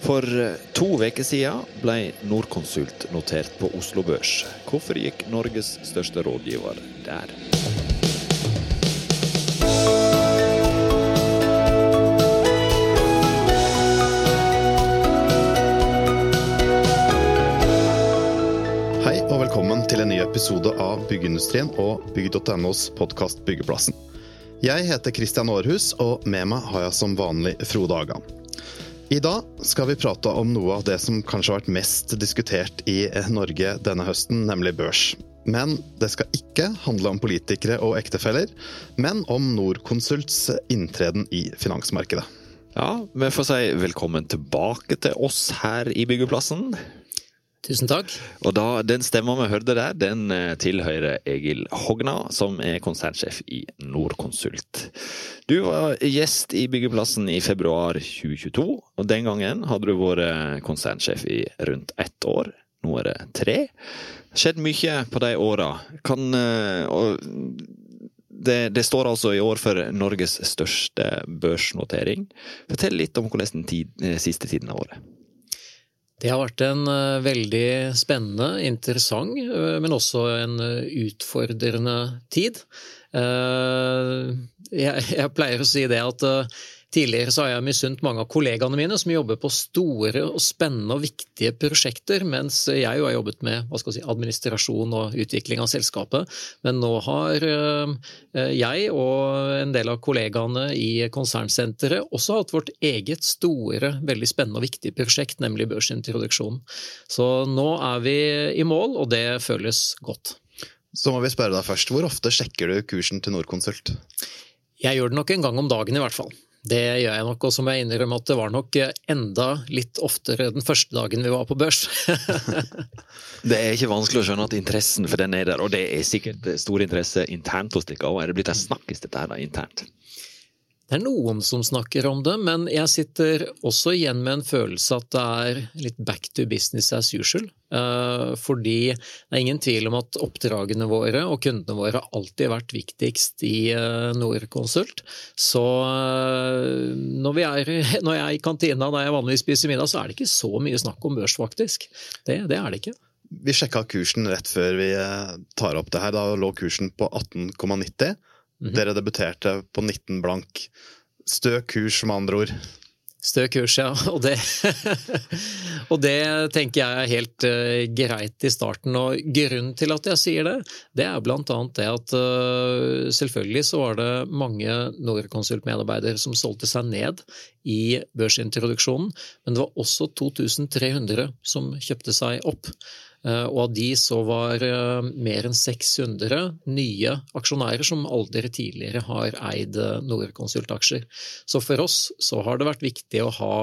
For eh, to uker siden ble Norconsult notert på Oslo Børs. Hvorfor gikk Norges største rådgiver der? Hei og velkommen til en ny episode av Byggeindustrien og bygg.nos podkast Byggeplassen. Jeg heter Christian Aarhus, og med meg har jeg som vanlig Frode Hagan. I dag skal vi prate om noe av det som kanskje har vært mest diskutert i Norge denne høsten, nemlig børs. Men det skal ikke handle om politikere og ektefeller, men om Norconsults inntreden i finansmarkedet. Ja, vi får si velkommen tilbake til oss her i Byggeplassen. Tusen takk. Og da, Den stemma vi hørte der, den eh, tilhører Egil Hogna, som er konsernsjef i Norconsult. Du var gjest i Byggeplassen i februar 2022, og den gangen hadde du vært konsernsjef i rundt ett år. Nå er det tre. Skjedd mye på de åra. Eh, det, det, står altså i år for Norges største børsnotering. Fortell litt om hvordan den tid, eh, siste tiden har vært. Det har vært en uh, veldig spennende, interessant, uh, men også en uh, utfordrende tid. Jeg, pleier å si det at Tidligere så har jeg misunt mange av kollegaene mine som jobber på store og spennende og viktige prosjekter, mens jeg jo har jobbet med si, administrasjon og utvikling av selskapet. Men nå har eh, jeg og en del av kollegaene i konsernsenteret også hatt vårt eget store, veldig spennende og viktige prosjekt, nemlig børsintroduksjonen. Så nå er vi i mål, og det føles godt. Så må vi spørre deg først, hvor ofte sjekker du kursen til Norconsult? Jeg gjør det nok en gang om dagen i hvert fall. Det gjør jeg nok, og så må jeg innrømme at det var nok enda litt oftere den første dagen vi var på børs. det er ikke vanskelig å skjønne at interessen for den er der, og det er sikkert stor interesse internt hos dere òg. Er det blitt en snakkis dette her da, internt? Det er noen som snakker om det, men jeg sitter også igjen med en følelse at det er litt back to business as usual. Eh, fordi det er ingen tvil om at oppdragene våre og kundene våre har alltid vært viktigst i eh, Norconsult. Så eh, når, er, når jeg er i kantina der jeg vanligvis spiser middag, så er det ikke så mye snakk om børs, faktisk. Det, det er det ikke. Vi sjekka kursen rett før vi tar opp det her. Da lå kursen på 18,90. -hmm. Dere debuterte på 19 blank. Stø kurs, med andre ord. Stø kurs, ja. Og det, og det tenker jeg er helt uh, greit i starten. Og grunnen til at jeg sier det, det er blant annet det at uh, selvfølgelig så var det mange Norconsult-medarbeidere som solgte seg ned i børsintroduksjonen, men det var også 2300 som kjøpte seg opp. Eh, og av de så var eh, mer enn 600 nye aksjonærer som aldri tidligere har eid eh, Norconsult-aksjer. Så for oss så har det vært viktig å ha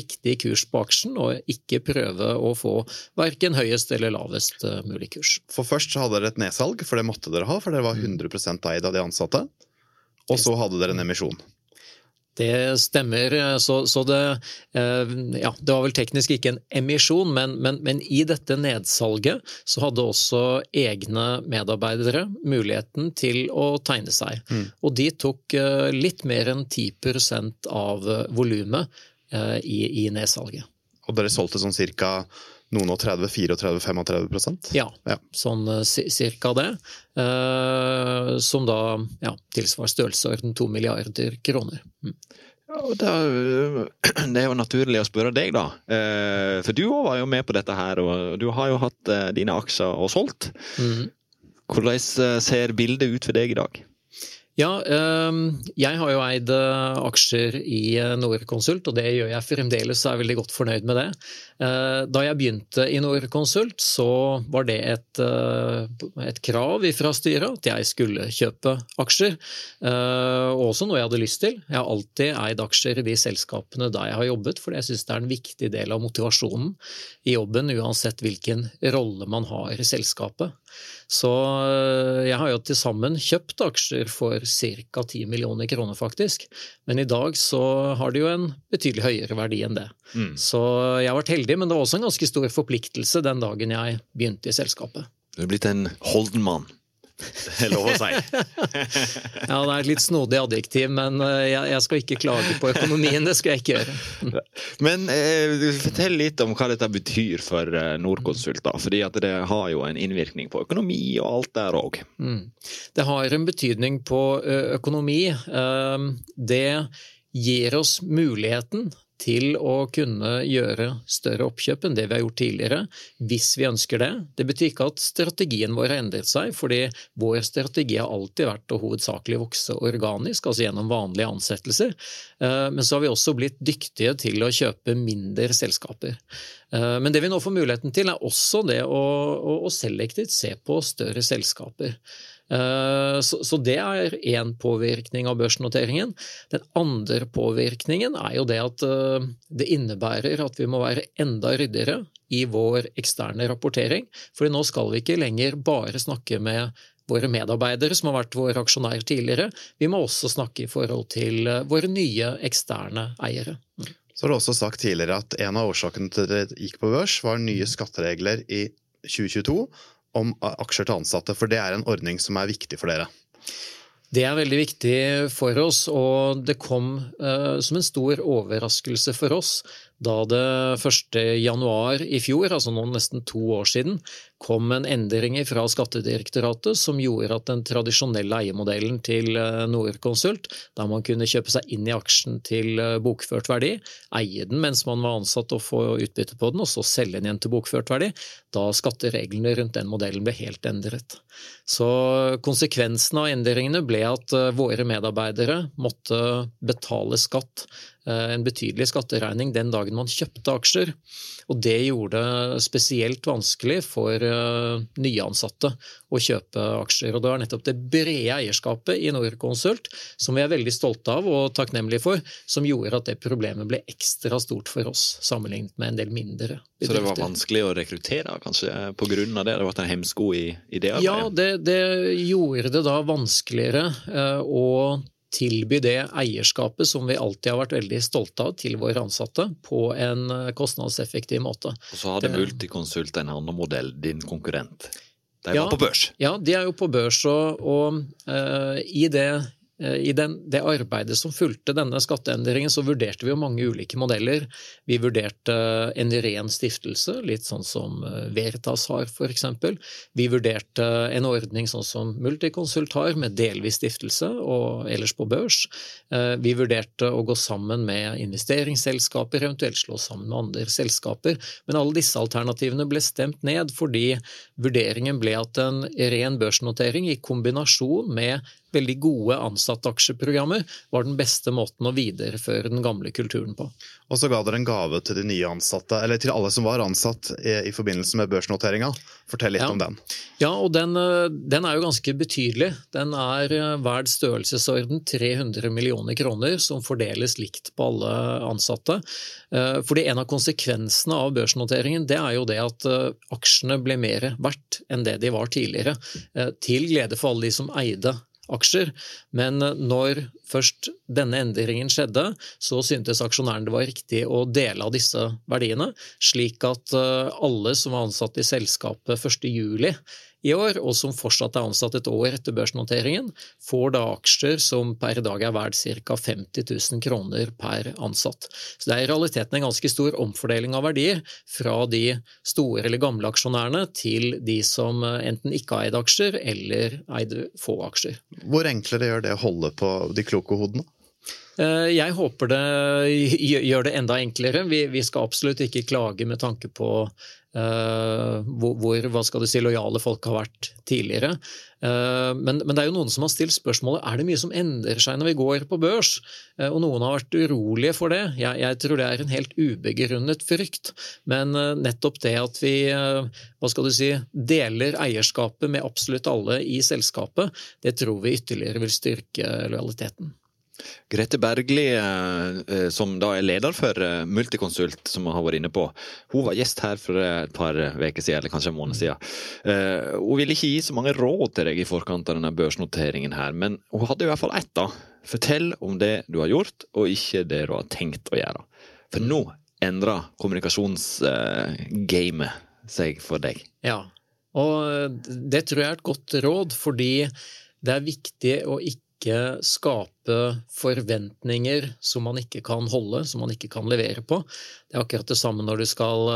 riktig kurs på aksjen, og ikke prøve å få verken høyest eller lavest mulig kurs. For først så hadde dere et nedsalg, for det måtte dere ha, for dere var 100% eid av de ansatte. Og så hadde dere en emisjon. Det stemmer. Så, så det, eh, ja, det var vel teknisk ikke en emisjon, men, men, men, i dette nedsalget så hadde også egne medarbeidere muligheten til å tegne seg. Mm. Og de tok eh, litt mer enn 10 av volumet eh, i, i nedsalget. Og dere solgte sånn cirka noen og 30, 34, 35% Ja, ja. sånn cirka det. Eh, som da ja, tilsvarer størrelsesorden to milliarder kroner. Mm. Ja, det, det, er jo naturlig å spørre deg, da. Eh, for du òg var jo med på dette her, og du har jo hatt eh, dine aksjer og solgt. Mm. Hvordan ser bildet ut for deg i dag? Ja, ehm, jeg har jo eid eh, aksjer i eh, Norconsult, og det gjør jeg fremdeles, så er jeg veldig godt fornøyd med det. Eh, da jeg begynte i Norconsult, så var det et, et krav fra styret at jeg skulle kjøpe aksjer, og også noe jeg hadde lyst til. Jeg har alltid eid aksjer i de selskapene der jeg har jobbet, for jeg syns det er en viktig del av motivasjonen i jobben, uansett hvilken rolle man har i selskapet. Så jeg har jo til sammen kjøpt aksjer for ca. 10 millioner kroner, faktisk. Men i dag så har det jo en betydelig høyere verdi enn det. Mm. Så jeg har vært heldig, men det var også en ganske stor forpliktelse den dagen jeg begynte i selskapet. Du er blitt en Holden-mann? Lov å si. ja, det er et litt snodig adjektiv, men eh, jeg, skal ikke klage på økonomien. Det skal jeg ikke gjøre. Men eh, fortell litt om hva dette betyr for Nordkonsult Norconsult, da. Fordi at det har jo en innvirkning på økonomi og alt der òg. Mm. Det har en betydning på økonomi. Det gir oss muligheten til å kunne gjøre større oppkjøp enn det vi har gjort tidligere, hvis vi ønsker det. Det betyr ikke at strategien vår har endret seg, fordi vår strategi har alltid vært å hovedsakelig vokse organisk, altså gjennom vanlige ansettelser. Eh, men så har vi også blitt dyktige til å kjøpe mindre selskaper. Eh, men det vi nå får muligheten til, er også det å, å selektivt se på større selskaper. Eh, så det er én påvirkning av børsnoteringen. Den andre påvirkningen er jo det at eh, det innebærer at vi må være enda ryddigere i vår eksterne rapportering. For nå skal vi ikke lenger bare snakke med våre medarbeidere som har vært våre aksjonærer tidligere. Vi må også snakke i forhold til eh, våre nye eksterne eiere. Mm. Så har du også sagt tidligere at en av årsakene til at dere gikk på børs, var nye skatteregler i 2022 om aksjer til ansatte, for det er en ordning som er viktig for dere? Det er veldig viktig for oss, og det kom uh, som en stor overraskelse for oss da det 1. januar i fjor, altså nå nesten to år siden, kom en endring fra Skattedirektoratet som gjorde at den tradisjonelle eiermodellen til eh, Norconsult, der man kunne kjøpe seg inn i aksjen til eh, bokført verdi, eie den mens man var ansatt og få utbytte på den, og så selge den igjen til bokført verdi, da skattereglene rundt den modellen ble helt endret. Så konsekvensen av endringene ble at eh, våre medarbeidere måtte betale skatt en betydelig skatteregning den dagen man kjøpte aksjer. Og det gjorde det spesielt vanskelig for eh, nyansatte å kjøpe aksjer. Og det var nettopp det brede eierskapet i Norconsult, som vi er veldig stolte av og takknemlige for, som gjorde at det problemet ble ekstra stort for oss, sammenlignet med en del mindre bedrifter. Så det var vanskelig å rekruttere, kanskje av det? Det har vært en hemsko i, i det? Ja, det, det gjorde det da vanskeligere eh, å tilby det eierskapet som vi alltid har vært veldig stolte av til våre ansatte, på en eh, kostnadseffektiv måte. Og så hadde Multiconsult en annen modell, din konkurrent. De ja, var på børs? Ja, de er jo på børs. Og, og uh, i det I den, det arbeidet som fulgte denne skatteendringen, så vurderte vi jo mange ulike modeller. Vi vurderte en ren stiftelse, litt sånn som eh, Veritas har f.eks. Vi vurderte en ordning sånn som Multiconsult har, med delvis stiftelse og ellers på børs. Eh, vi vurderte å gå sammen med investeringsselskaper, eventuelt slå sammen med andre selskaper. Men alle disse alternativene ble stemt ned fordi vurderingen ble at en ren børsnotering i kombinasjon med veldig gode ansatteaksjeprogrammer var den beste måten å videreføre den gamle kulturen på. Og så ga dere en gave til de nye ansatte, eller til alle som var ansatt i, forbindelse med børsnoteringa. Fortell litt ja. om den. Ja, og den, eh, den, er jo ganske betydelig. Den er hver verd størrelsesorden 300 millioner kroner, som fordeles likt på alle ansatte. Eh, fordi en av konsekvensene av børsnoteringen det er jo det at aksjene ble mer verdt enn det de var tidligere. Til glede for alle de som eide aksjer. Men eh, når først denne endringen skjedde, så syntes aksjonærene det var riktig å dele av disse verdiene, slik at eh, alle som var ansatt i selskapet 1.7 i år, og som fortsatt er ansatt et år etter børsnoteringen, får da aksjer som per dag er verdt ca. 50 000 kroner per ansatt. Så det er i realiteten en ganske stor omfordeling av verdier fra de store eller gamle aksjonærene til de som enten ikke eide aksjer eller eide få aksjer. Hvor enklere gjør det å holde på de kloke hodene? Eh, jeg håper det gjør det enda enklere. Vi, vi skal absolutt ikke klage med tanke på uh, hvor, hva skal du si, lojale folk har vært tidligere. Uh, men, men, det er jo noen som har stilt spørsmålet er det mye som endrer seg når vi går på børs. Uh, og noen har vært urolige for det. Jeg, jeg, tror det er en helt ubegrunnet frykt. Men nettopp det at vi hva skal du si, deler eierskapet med absolutt alle i selskapet, det tror vi ytterligere vil styrke lojaliteten. Grete Bergli, eh, eh, som da er leder for eh, Multiconsult, som vi har vært inne på, hun var gjest her for et par uker siden, eller kanskje en måned siden. Hun ville ikke gi så mange råd til deg i forkant av denne børsnoteringen her, men hun hadde i hvert fall ett. da. Fortell om det du har gjort, og ikke det du har tenkt å gjøre. For nå endrer kommunikasjonsgamet seg for deg. Ja, Og det tror jeg er et godt råd, fordi det er viktig å ikke skape forventninger som man ikke kan holde, som man ikke kan levere på. Det er akkurat det samme når du skal,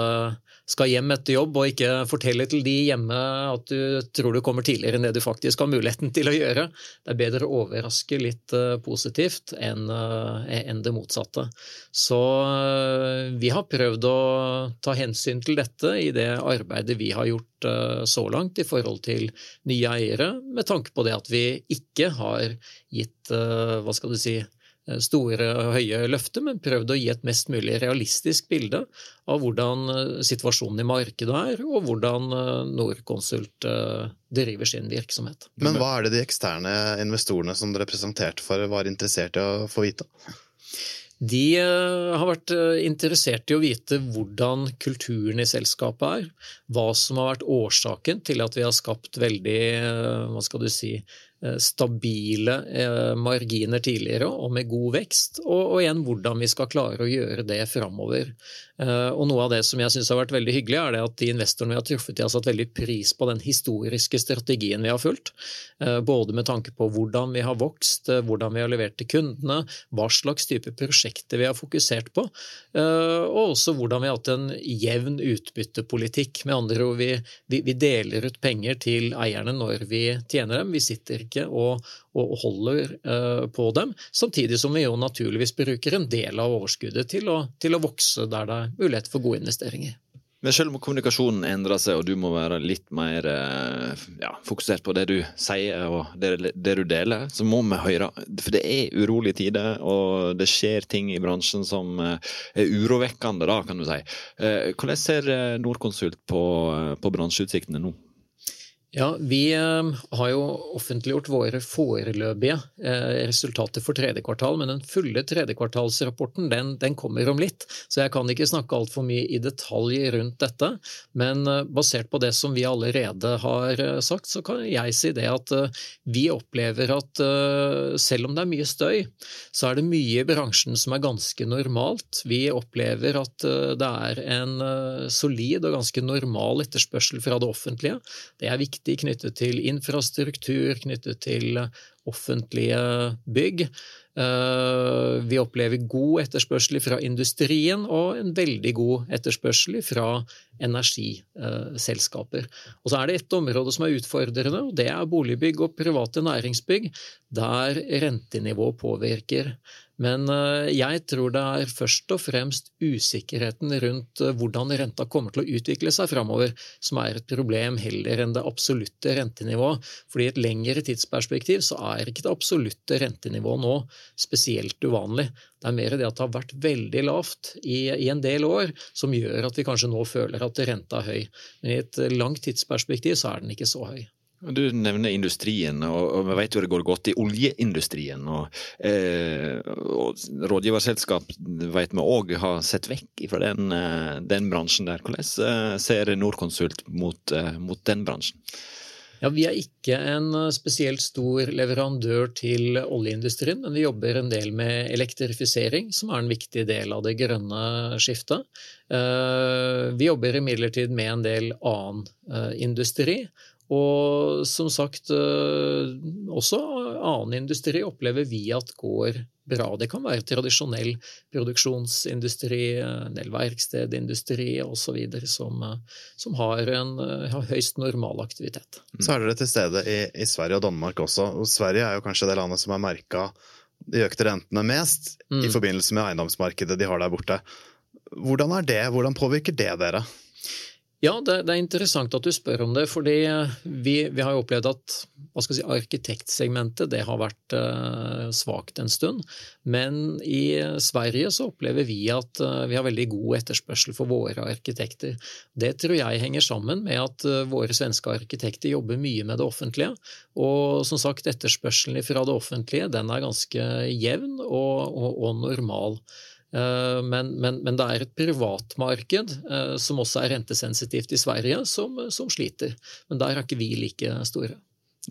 skal hjem etter jobb og ikke fortelle til de hjemme at du tror du kommer tidligere enn det du faktisk har muligheten til å gjøre. Det er bedre å overraske litt positivt enn, enn det motsatte. Så vi har prøvd å ta hensyn til dette i det arbeidet vi har gjort så langt i forhold til nye eiere, med tanke på det at vi ikke har gitt hva skal du si, store og høye løfter, men prøvd å gi et mest mulig realistisk bilde av hvordan situasjonen i markedet er, og hvordan Norconsult driver sin virksomhet. Men hva er det de eksterne investorene som dere presenterte for, var interessert i å få vite? De har vært interessert i å vite hvordan kulturen i selskapet er. Hva som har vært årsaken til at vi har skapt veldig hva skal du si, stabile marginer tidligere og med god vekst, og, og, igjen hvordan vi skal klare å gjøre det framover. Og Noe av det som jeg synes har vært veldig hyggelig, er det at de investorene vi har truffet, de har satt veldig pris på den historiske strategien vi har fulgt. Både med tanke på hvordan vi har vokst, hvordan vi har levert til kundene, hva slags type prosjekter vi har fokusert på, og også hvordan vi har hatt en jevn utbyttepolitikk. Med andre ord, vi, vi, vi deler ut penger til eierne når vi tjener dem. Vi sitter ikke og, og holder uh, på dem, samtidig som vi jo naturligvis bruker en del av overskuddet til å, til å vokse der det er mulighet for gode investeringer. Men selv om kommunikasjonen endrer seg, og du må være litt mer ja, fokusert på det du sier og det, det, du deler, så må vi høre. For det er urolige tider, og det skjer ting i bransjen som er urovekkende, da, kan du si. Hvordan ser Norconsult på, på bransjeutsiktene nå? Ja, Vi har jo offentliggjort våre foreløpige resultater for tredje kvartal, men den fulle tredjekvartalsrapporten den, den kommer om litt, så jeg kan ikke snakke altfor mye i detalj rundt dette. Men basert på det som vi allerede har sagt, så kan jeg si det at vi opplever at selv om det er mye støy, så er det mye i bransjen som er ganske normalt. Vi opplever at det er en solid og ganske normal etterspørsel fra det offentlige. Det er viktig knyttet til infrastruktur, knyttet til offentlige bygg. Vi opplever god etterspørsel fra industrien og en veldig god etterspørsel fra energiselskaper. Og så er det ett område som er utfordrende, og det er boligbygg og private næringsbygg, der rentenivået påvirker. Men jeg tror det er først og fremst usikkerheten rundt hvordan renta kommer til å utvikle seg framover, som er et problem heller enn det absolutte rentenivået. Fordi i et lengre tidsperspektiv så er ikke det absolutte rentenivået nå spesielt uvanlig. Det er mer det at det har vært veldig lavt i, i en del år, som gjør at vi kanskje nå føler at renta er høy. Men i et langt tidsperspektiv så er den ikke så høy. Du nevner industrien, og vi vet jo det går godt i oljeindustrien. Og, eh, og rådgiverselskap vet vi òg har sett vekk fra den, den, bransjen der. Hvordan ser Norconsult mot, mot den bransjen? Ja, Vi er ikke en spesielt stor leverandør til oljeindustrien, men vi jobber en del med elektrifisering, som er en viktig del av det grønne skiftet. Vi jobber imidlertid med en del annen industri. Og som sagt, også annen industri opplever vi at går bra. Det kan være tradisjonell produksjonsindustri, en del verkstedindustri osv. Som, som har en har høyst normal aktivitet. Så er dere til stede i, i, Sverige og Danmark også. Og Sverige er jo kanskje det landet som har merka de økte rentene mest mm. i forbindelse med eiendomsmarkedet de har der borte. Hvordan er det? Hvordan påvirker det dere? Ja, det, det, er interessant at du spør om det. fordi vi, vi har jo opplevd at si, arkitektsegmentet det har vært uh, svakt en stund. Men i Sverige så opplever vi at uh, vi har veldig god etterspørsel for våre arkitekter. Det tror jeg henger sammen med at uh, våre svenske arkitekter jobber mye med det offentlige. Og som sagt, etterspørselen fra det offentlige den er ganske jevn og, og, og normal. Men, men, men, det er et privatmarked som også er rentesensitivt i Sverige, som, som, sliter. Men der er ikke vi like store.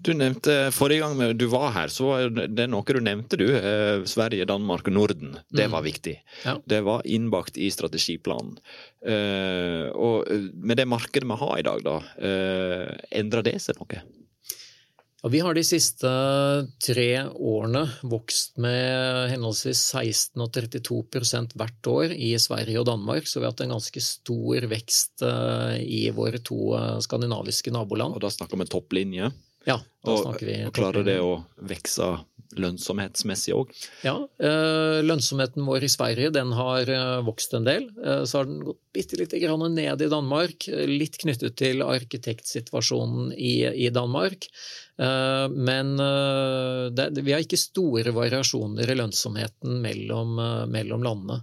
Du nevnte Forrige gang du var her, så var det noe du nevnte, du. Eh, Sverige, Danmark og Norden. Det var viktig. Ja. Det var innbakt i strategiplanen. Eh, og med det markedet vi har i dag, da, eh, endrer det seg noe? Ja, vi har de siste tre årene vokst med henholdsvis 16 og 32% hvert år i Sverige og Danmark, så vi har hatt en ganske stor vekst eh, i våre to eh, skandinaviske naboland. Og da snakker vi topplinje. Ja, Og, og klarer det å vokse lønnsomhetsmessig òg? Ja, eh, lønnsomheten vår i Sverige den har eh, vokst en del. Eh, Så har den gått bitte lite grann ned i Danmark, litt knyttet til arkitektsituasjonen i, i Danmark. Men det, vi har ikke store variasjoner i lønnsomheten mellom, mellom landene.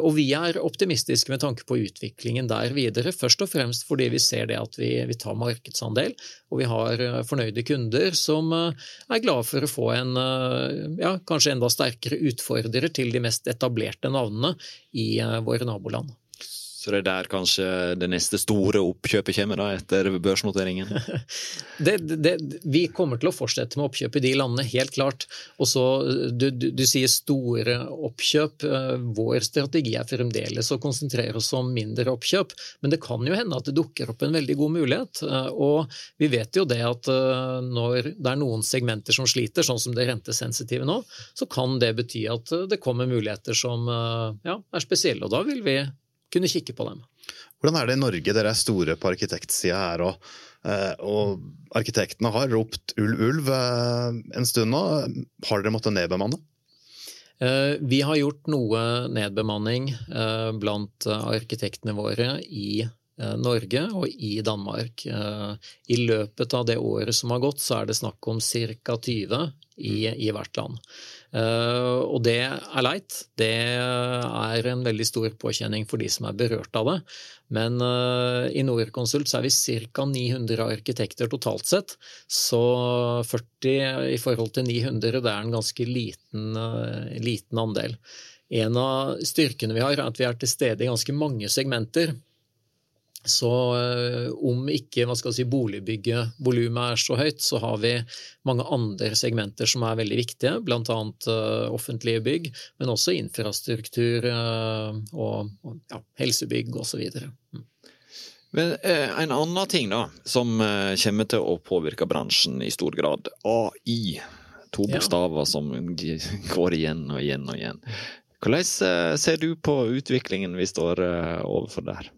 Og vi er optimistiske med tanke på utviklingen der videre, først og fremst fordi vi ser det at vi, vi tar markedsandel, og vi har fornøyde kunder som eh, er glad for å få en eh, ja, kanskje enda sterkere utfordrer til de mest etablerte navnene i eh, våre naboland. Så det er der kanskje det neste store oppkjøpet kommer, da, etter børsnoteringen? Det, det, vi kommer til å fortsette med oppkjøp i de landene, helt klart. Og så, du, du, du sier store oppkjøp. Eh, Vår strategi er fremdeles å konsentrere oss om mindre oppkjøp, men det kan jo hende at det dukker opp en veldig god mulighet. Eh, Og vi vet jo det at eh, når det er noen segmenter som sliter, sånn som det rentesensitive nå, så kan det bety at det kommer muligheter som ja, er spesielle, og da vil vi kunne kikke på dem. Hvordan er det i Norge? Dere er store på arkitektsida her, og, eh, og arkitektene har ropt ulv, ulv eh, en stund nå. Har dere måttet nedbemanne? Eh, Vi har gjort noe nedbemanning blant arkitektene våre i Norge og i Danmark. I løpet av det året som har gått, så er det snakk om ca. 20 i, i hvert land. Uh, Og det er leit. Det er en veldig stor påkjenning for de som er berørt av det. Men uh, i Norconsult er vi ca. 900 arkitekter totalt sett. Så 40 i forhold til 900, det er en ganske liten, uh, liten andel. En av styrkene vi har, er at vi er til stede i ganske mange segmenter. Så eh, om ikke hva skal si, boligbyggevolumet er så høyt, så har vi mange andre segmenter som er veldig viktige, bl.a. Uh, offentlige bygg, men også infrastruktur eh, og, og ja, helsebygg osv. Mm. Men eh, en annen ting da, som eh, kommer til å påvirke bransjen i stor grad, AI. To Ja. som går igjen og igjen og igjen. Hvordan eh, ser du på utviklingen vi står eh, overfor der?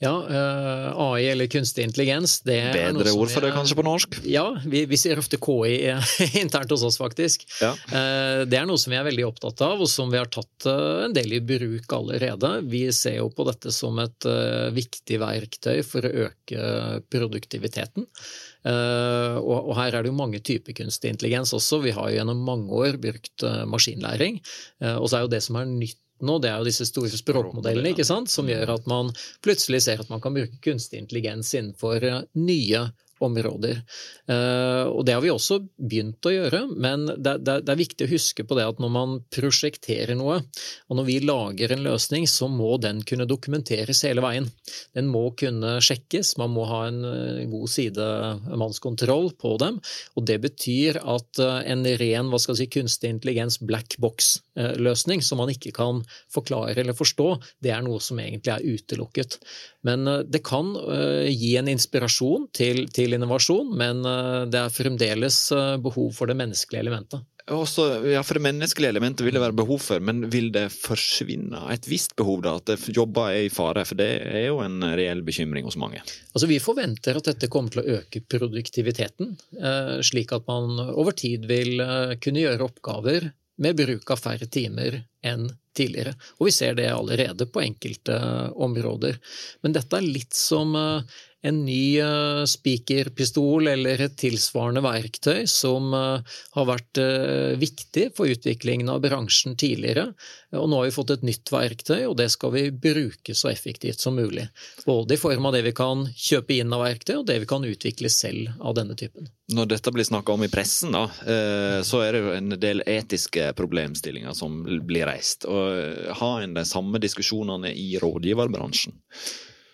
Ja, eh, AI eller kunstig intelligens det er Bedre ord for det kanskje på norsk? Ja, vi, vi sier ofte KI internt hos oss, faktisk. Ja. Eh, Det er noe som vi er veldig opptatt av, og som vi har tatt eh, en del i bruk allerede. Vi ser jo på dette som et eh, viktig verktøy for å øke produktiviteten. Uh, Og og her er det jo mange typer kunstig intelligens også. Vi har jo gjennom mange år brukt uh, maskinlæring. Uh, Og så er jo det som er nytt nå, det er jo disse store språkmodellene ikke sant? som gjør at man plutselig ser at man kan bruke kunstig intelligens innenfor eh, nye områder. Eh, og det har vi også begynt å gjøre, men det, det, det er viktig å huske på det at når man prosjekterer noe, og når vi lager en løsning, så må den kunne dokumenteres hele veien. Den må kunne sjekkes, man må ha en eh, god sidemannskontroll på dem, og det betyr at en ren hva skal jeg si, kunstig intelligens black box-løsning som man ikke kan forklare eller forstå, det er noe som egentlig er utelukket. Men eh, det kan eh, gi en inspirasjon til, til innovasjon, men eh, det er fremdeles eh, behov for det menneskelige elementet. Også, ja, For det menneskelige elementet vil det være behov for, men vil det forsvinne et visst behov, da? At jobber er i fare? For det er jo en reell bekymring hos mange. Altså, vi forventer at dette kommer til å øke produktiviteten, eh, slik at man over tid vil eh, kunne gjøre oppgaver med bruk av færre timer enn tidligere. Og vi ser det allerede på enkelte områder. Men dette er litt som eh, en ny eh, spikerpistol eller et tilsvarende verktøy som eh, har vært eh, viktig for utviklingen av bransjen tidligere. Og nå har vi fått et nytt verktøy, og det skal vi bruke så effektivt som mulig. Både i form av det vi kan kjøpe inn av verktøy, og det vi kan utvikle selv av denne typen. Når dette blir snakka om i pressen, da, så er det jo en del etiske problemstillinger som blir reist. Og har en de samme diskusjonene i rådgiverbransjen?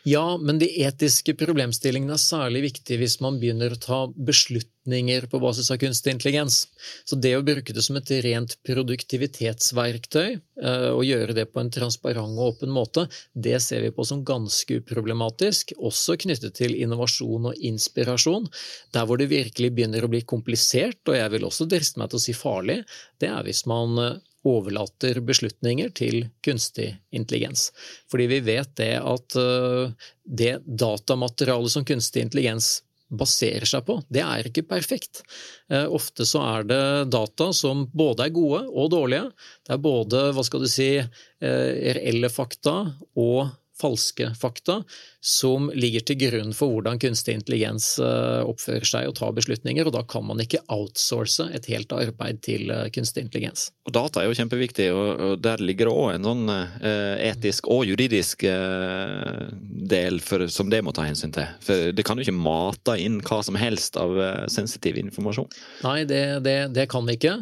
Ja, men de etiske problemstillingene er særlig viktige hvis man begynner å ta beslutninger på basis av kunstig intelligens. Så det å bruke det som et rent produktivitetsverktøy, eh, og gjøre det på en transparent og åpen måte, det ser vi på som ganske uproblematisk, også knyttet til innovasjon og inspirasjon. Der hvor det virkelig begynner å bli komplisert, og jeg vil også driste meg til å si farlig, det er hvis man eh, overlater beslutninger til kunstig intelligens. Fordi vi vet det at øh, det datamaterialet som kunstig intelligens baserer seg på, det er ikke perfekt. Eh, ofte så er det data som både er gode og dårlige. Det er både hva skal du si, eh, reelle fakta og falske fakta som ligger til grunn for hvordan kunstig intelligens eh, oppfører seg og tar beslutninger, og da kan man ikke outsource et helt arbeid til eh, kunstig intelligens. Og Data er jo kjempeviktig, og der ligger det òg en sånn eh, etisk og juridisk del for, som det må ta hensyn til. For det kan jo ikke mate inn hva som helst av sensitiv informasjon. Nei, det, det, det kan vi ikke,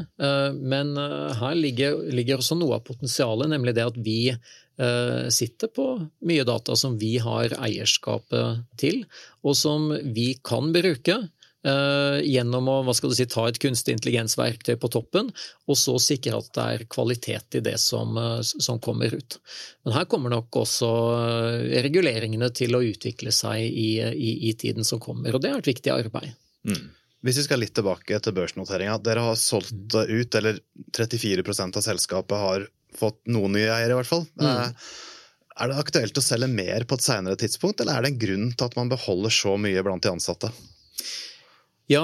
men her ligger, ligger også noe av potensialet, nemlig det at vi sitter på mye data som vi har eierskapet til, og som vi kan bruke eh, gjennom å hva skal du si, ta et kunstig intelligensverktøy på toppen, og så sikre at det er kvalitet i det som, eh, som, kommer ut. Men her kommer nok også reguleringene til å utvikle seg i, i, i tiden som kommer, og det er et viktig arbeid. Mm. Hvis vi skal litt tilbake til børsnoteringa. Dere har solgt ut, eller 34% av selskapet har fått noen nye eiere, i hvert fall. Mm. Eh, er det aktuelt å selge mer på et senere tidspunkt, eller er det en grunn til at man beholder så mye blant de ansatte? Ja,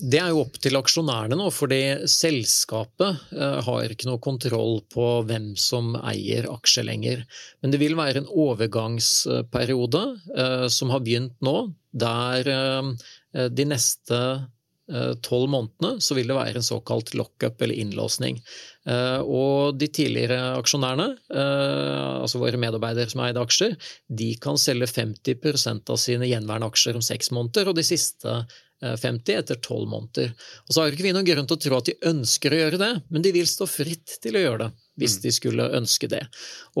det er jo opp til aksjonærene nå, fordi selskapet eh, har ikke noe kontroll på hvem som eier aksjer lenger. Men det vil være en overgangsperiode eh, som har begynt nå, der de neste tolv månedene så vil det være en såkalt lockup eller innlåsning. Eh, og de tidligere aksjonærene, eh, altså våre medarbeidere som eide aksjer, de kan selge 50% av sine gjenværende aksjer om seks måneder, og de siste 50 eh, etter tolv måneder. Og så har ikke vi noen grunn til å tro at de ønsker å gjøre det, men de vil stå fritt til å gjøre det hvis mm. de skulle ønske det.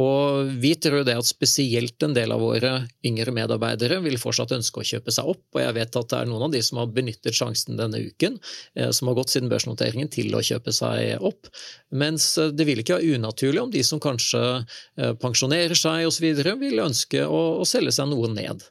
Og vi tror det at spesielt en del av våre yngre medarbeidere vil fortsatt ønske å kjøpe seg opp, og jeg vet at det er noen av de som har benyttet sjansen denne uken, eh, som har gått siden børsnoteringen, til å kjøpe seg opp. Mens eh, det vil ikke være unaturlig om de som kanskje eh, pensjonerer seg osv., vil ønske å, å selge seg noe ned.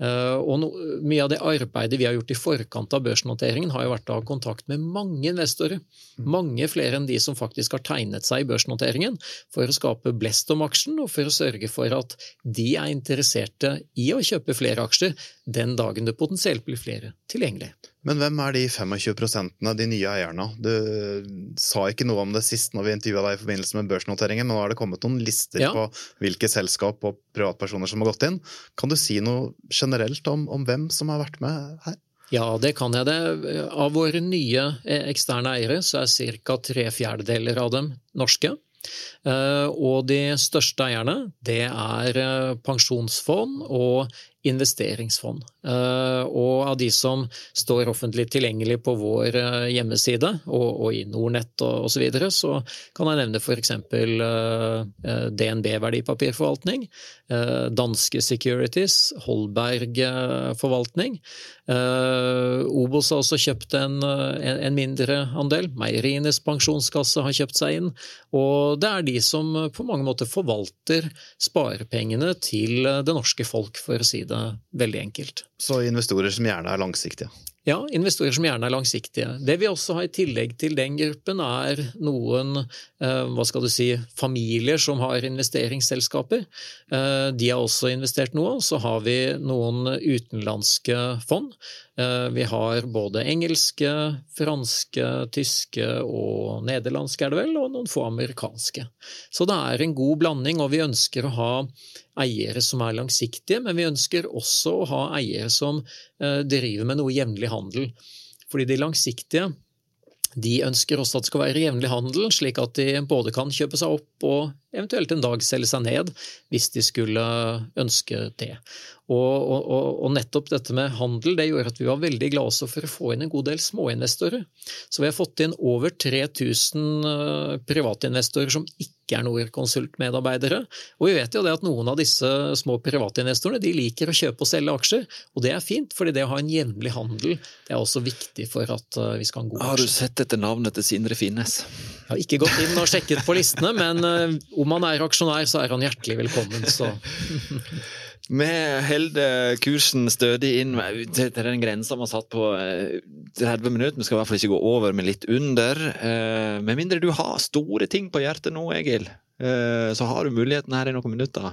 Eh, og no, mye av det arbeidet vi har gjort i forkant av børsnoteringen, har jo vært å ha kontakt med mange investorer. Mange flere enn de som faktisk har tegnet seg i børsnoteringen, for å skape blest om aksjen og for å sørge for at de er interesserte i å kjøpe flere aksjer den dagen det potensielt blir flere tilgjengelig. Men hvem er de 25% de nye eierne? Du sa ikke noe om det sist når vi intervjua deg i forbindelse med børsnoteringen, men nå har det kommet noen lister ja. på hvilke selskap og privatpersoner som har gått inn. Kan du si noe generelt om, om hvem som har vært med her? Ja, det kan jeg det. Av våre nye eh, eksterne eiere så er ca. tre fjerdedeler av dem norske. Eh, og de største eierne det er eh, pensjonsfond og investeringsfond. Eh, og av de som står offentlig tilgjengelig på vår eh, hjemmeside og, og i Nordnett og osv., så, videre, så kan jeg nevne f.eks. Eh, DNB verdipapirforvaltning, Danske Securities, Holberg forvaltning. Obos har også kjøpt en, en mindre andel. Meierienes pensjonskasse har kjøpt seg inn. Og det er de som på mange måter forvalter sparepengene til det norske folk, for å si det det veldig enkelt. Så investorer som gjerne er langsiktige? Ja, investorer som gjerne er langsiktige. Det vi også har i tillegg til den gruppen, er noen eh, hva skal du si, familier som har investeringsselskaper. Eh, de har også investert noe. Så har vi noen utenlandske fond. Eh, vi har både engelske, franske, tyske og nederlandske, er det vel, og noen få amerikanske. Så det er en god blanding, og vi ønsker å ha eiere som er langsiktige, men vi ønsker også å ha eiere som eh, driver med noe jevnlig handel. Fordi de langsiktige de ønsker også at det skal være jevnlig handel, slik at de både kan kjøpe seg opp og eventuelt en dag selge seg ned, hvis de skulle ønske det. Og, og, og, nettopp dette med handel det gjorde at vi var veldig glade for å få inn en god del småinvestorer. Så vi har fått inn over 3000 eh, privatinvestorer som ikke ikke er Norconsult-medarbeidere. Og vi vet jo det at noen av disse små privatinvestorene de liker å kjøpe og selge aksjer, og det er fint, fordi det å ha en jevnlig handel det er også viktig for at eh, vi skal ha en god Har du sett etter navnet til Sindre Finnes? Jeg har ikke gått inn og sjekket på listene, men eh, om han er aksjonær, så er han hjertelig velkommen. Så Vi holder kursen stødig inn til den grensa vi har satt på eh, 30 minutter. Vi skal i hvert fall ikke gå over men litt under. Eh, Med mindre du har store ting på hjertet nå, Egil, eh, så har du muligheten her i noen minutter.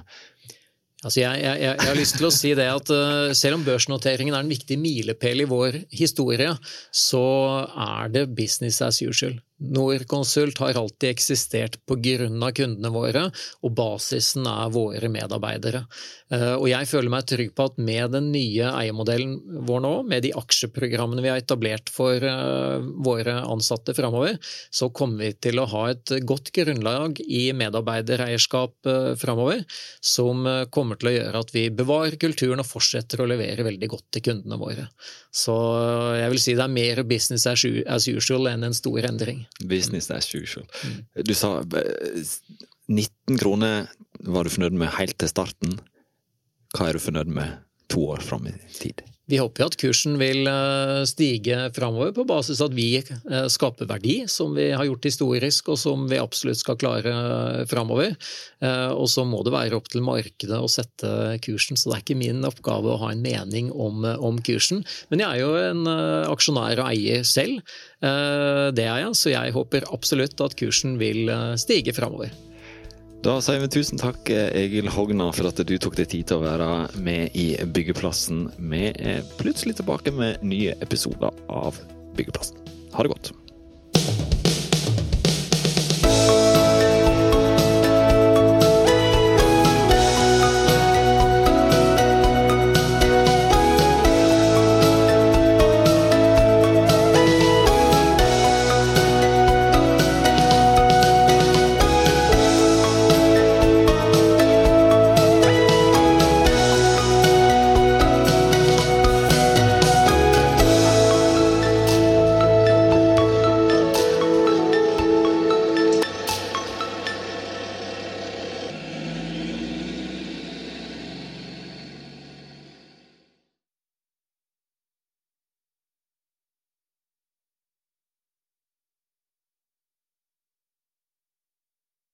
Altså jeg, jeg, jeg, har lyst til å si det at selv om børsnoteringen er en viktig milepæl i vår historie, så er det business as usual. Norconsult har alltid eksistert pga. kundene våre, og basisen er våre medarbeidere. Uh, og jeg føler meg trygg på at med den nye eiermodellen vår nå, med de aksjeprogrammene vi har etablert for uh, våre ansatte framover, så kommer vi til å ha et godt grunnlag i medarbeidereierskap uh, framover, som kommer til å gjøre at vi bevarer kulturen og fortsetter å levere veldig godt til kundene våre. Så jeg vil si det er mer business as usual enn en stor endring. Business as usual. Du sa eh, 19 kroner var du fornøyd med helt til starten. Hva er du fornøyd med to år fram i tid? Vi håper jo at kursen vil eh, stige framover på basis av at vi eh, skaper verdi, som vi har gjort historisk, og som vi absolutt skal klare eh, framover. Og så må det være opp til markedet å sette kursen, så det er ikke min oppgave å ha en mening om, om kursen. Men jeg er jo en aksjonær og eier selv, det er jeg, så jeg håper absolutt at kursen vil stige framover. Da sier vi tusen takk, Egil Hogna, for at du tok deg tid til å være med i Byggeplassen. Vi er plutselig tilbake med nye episoder av Byggeplassen. Ha det godt.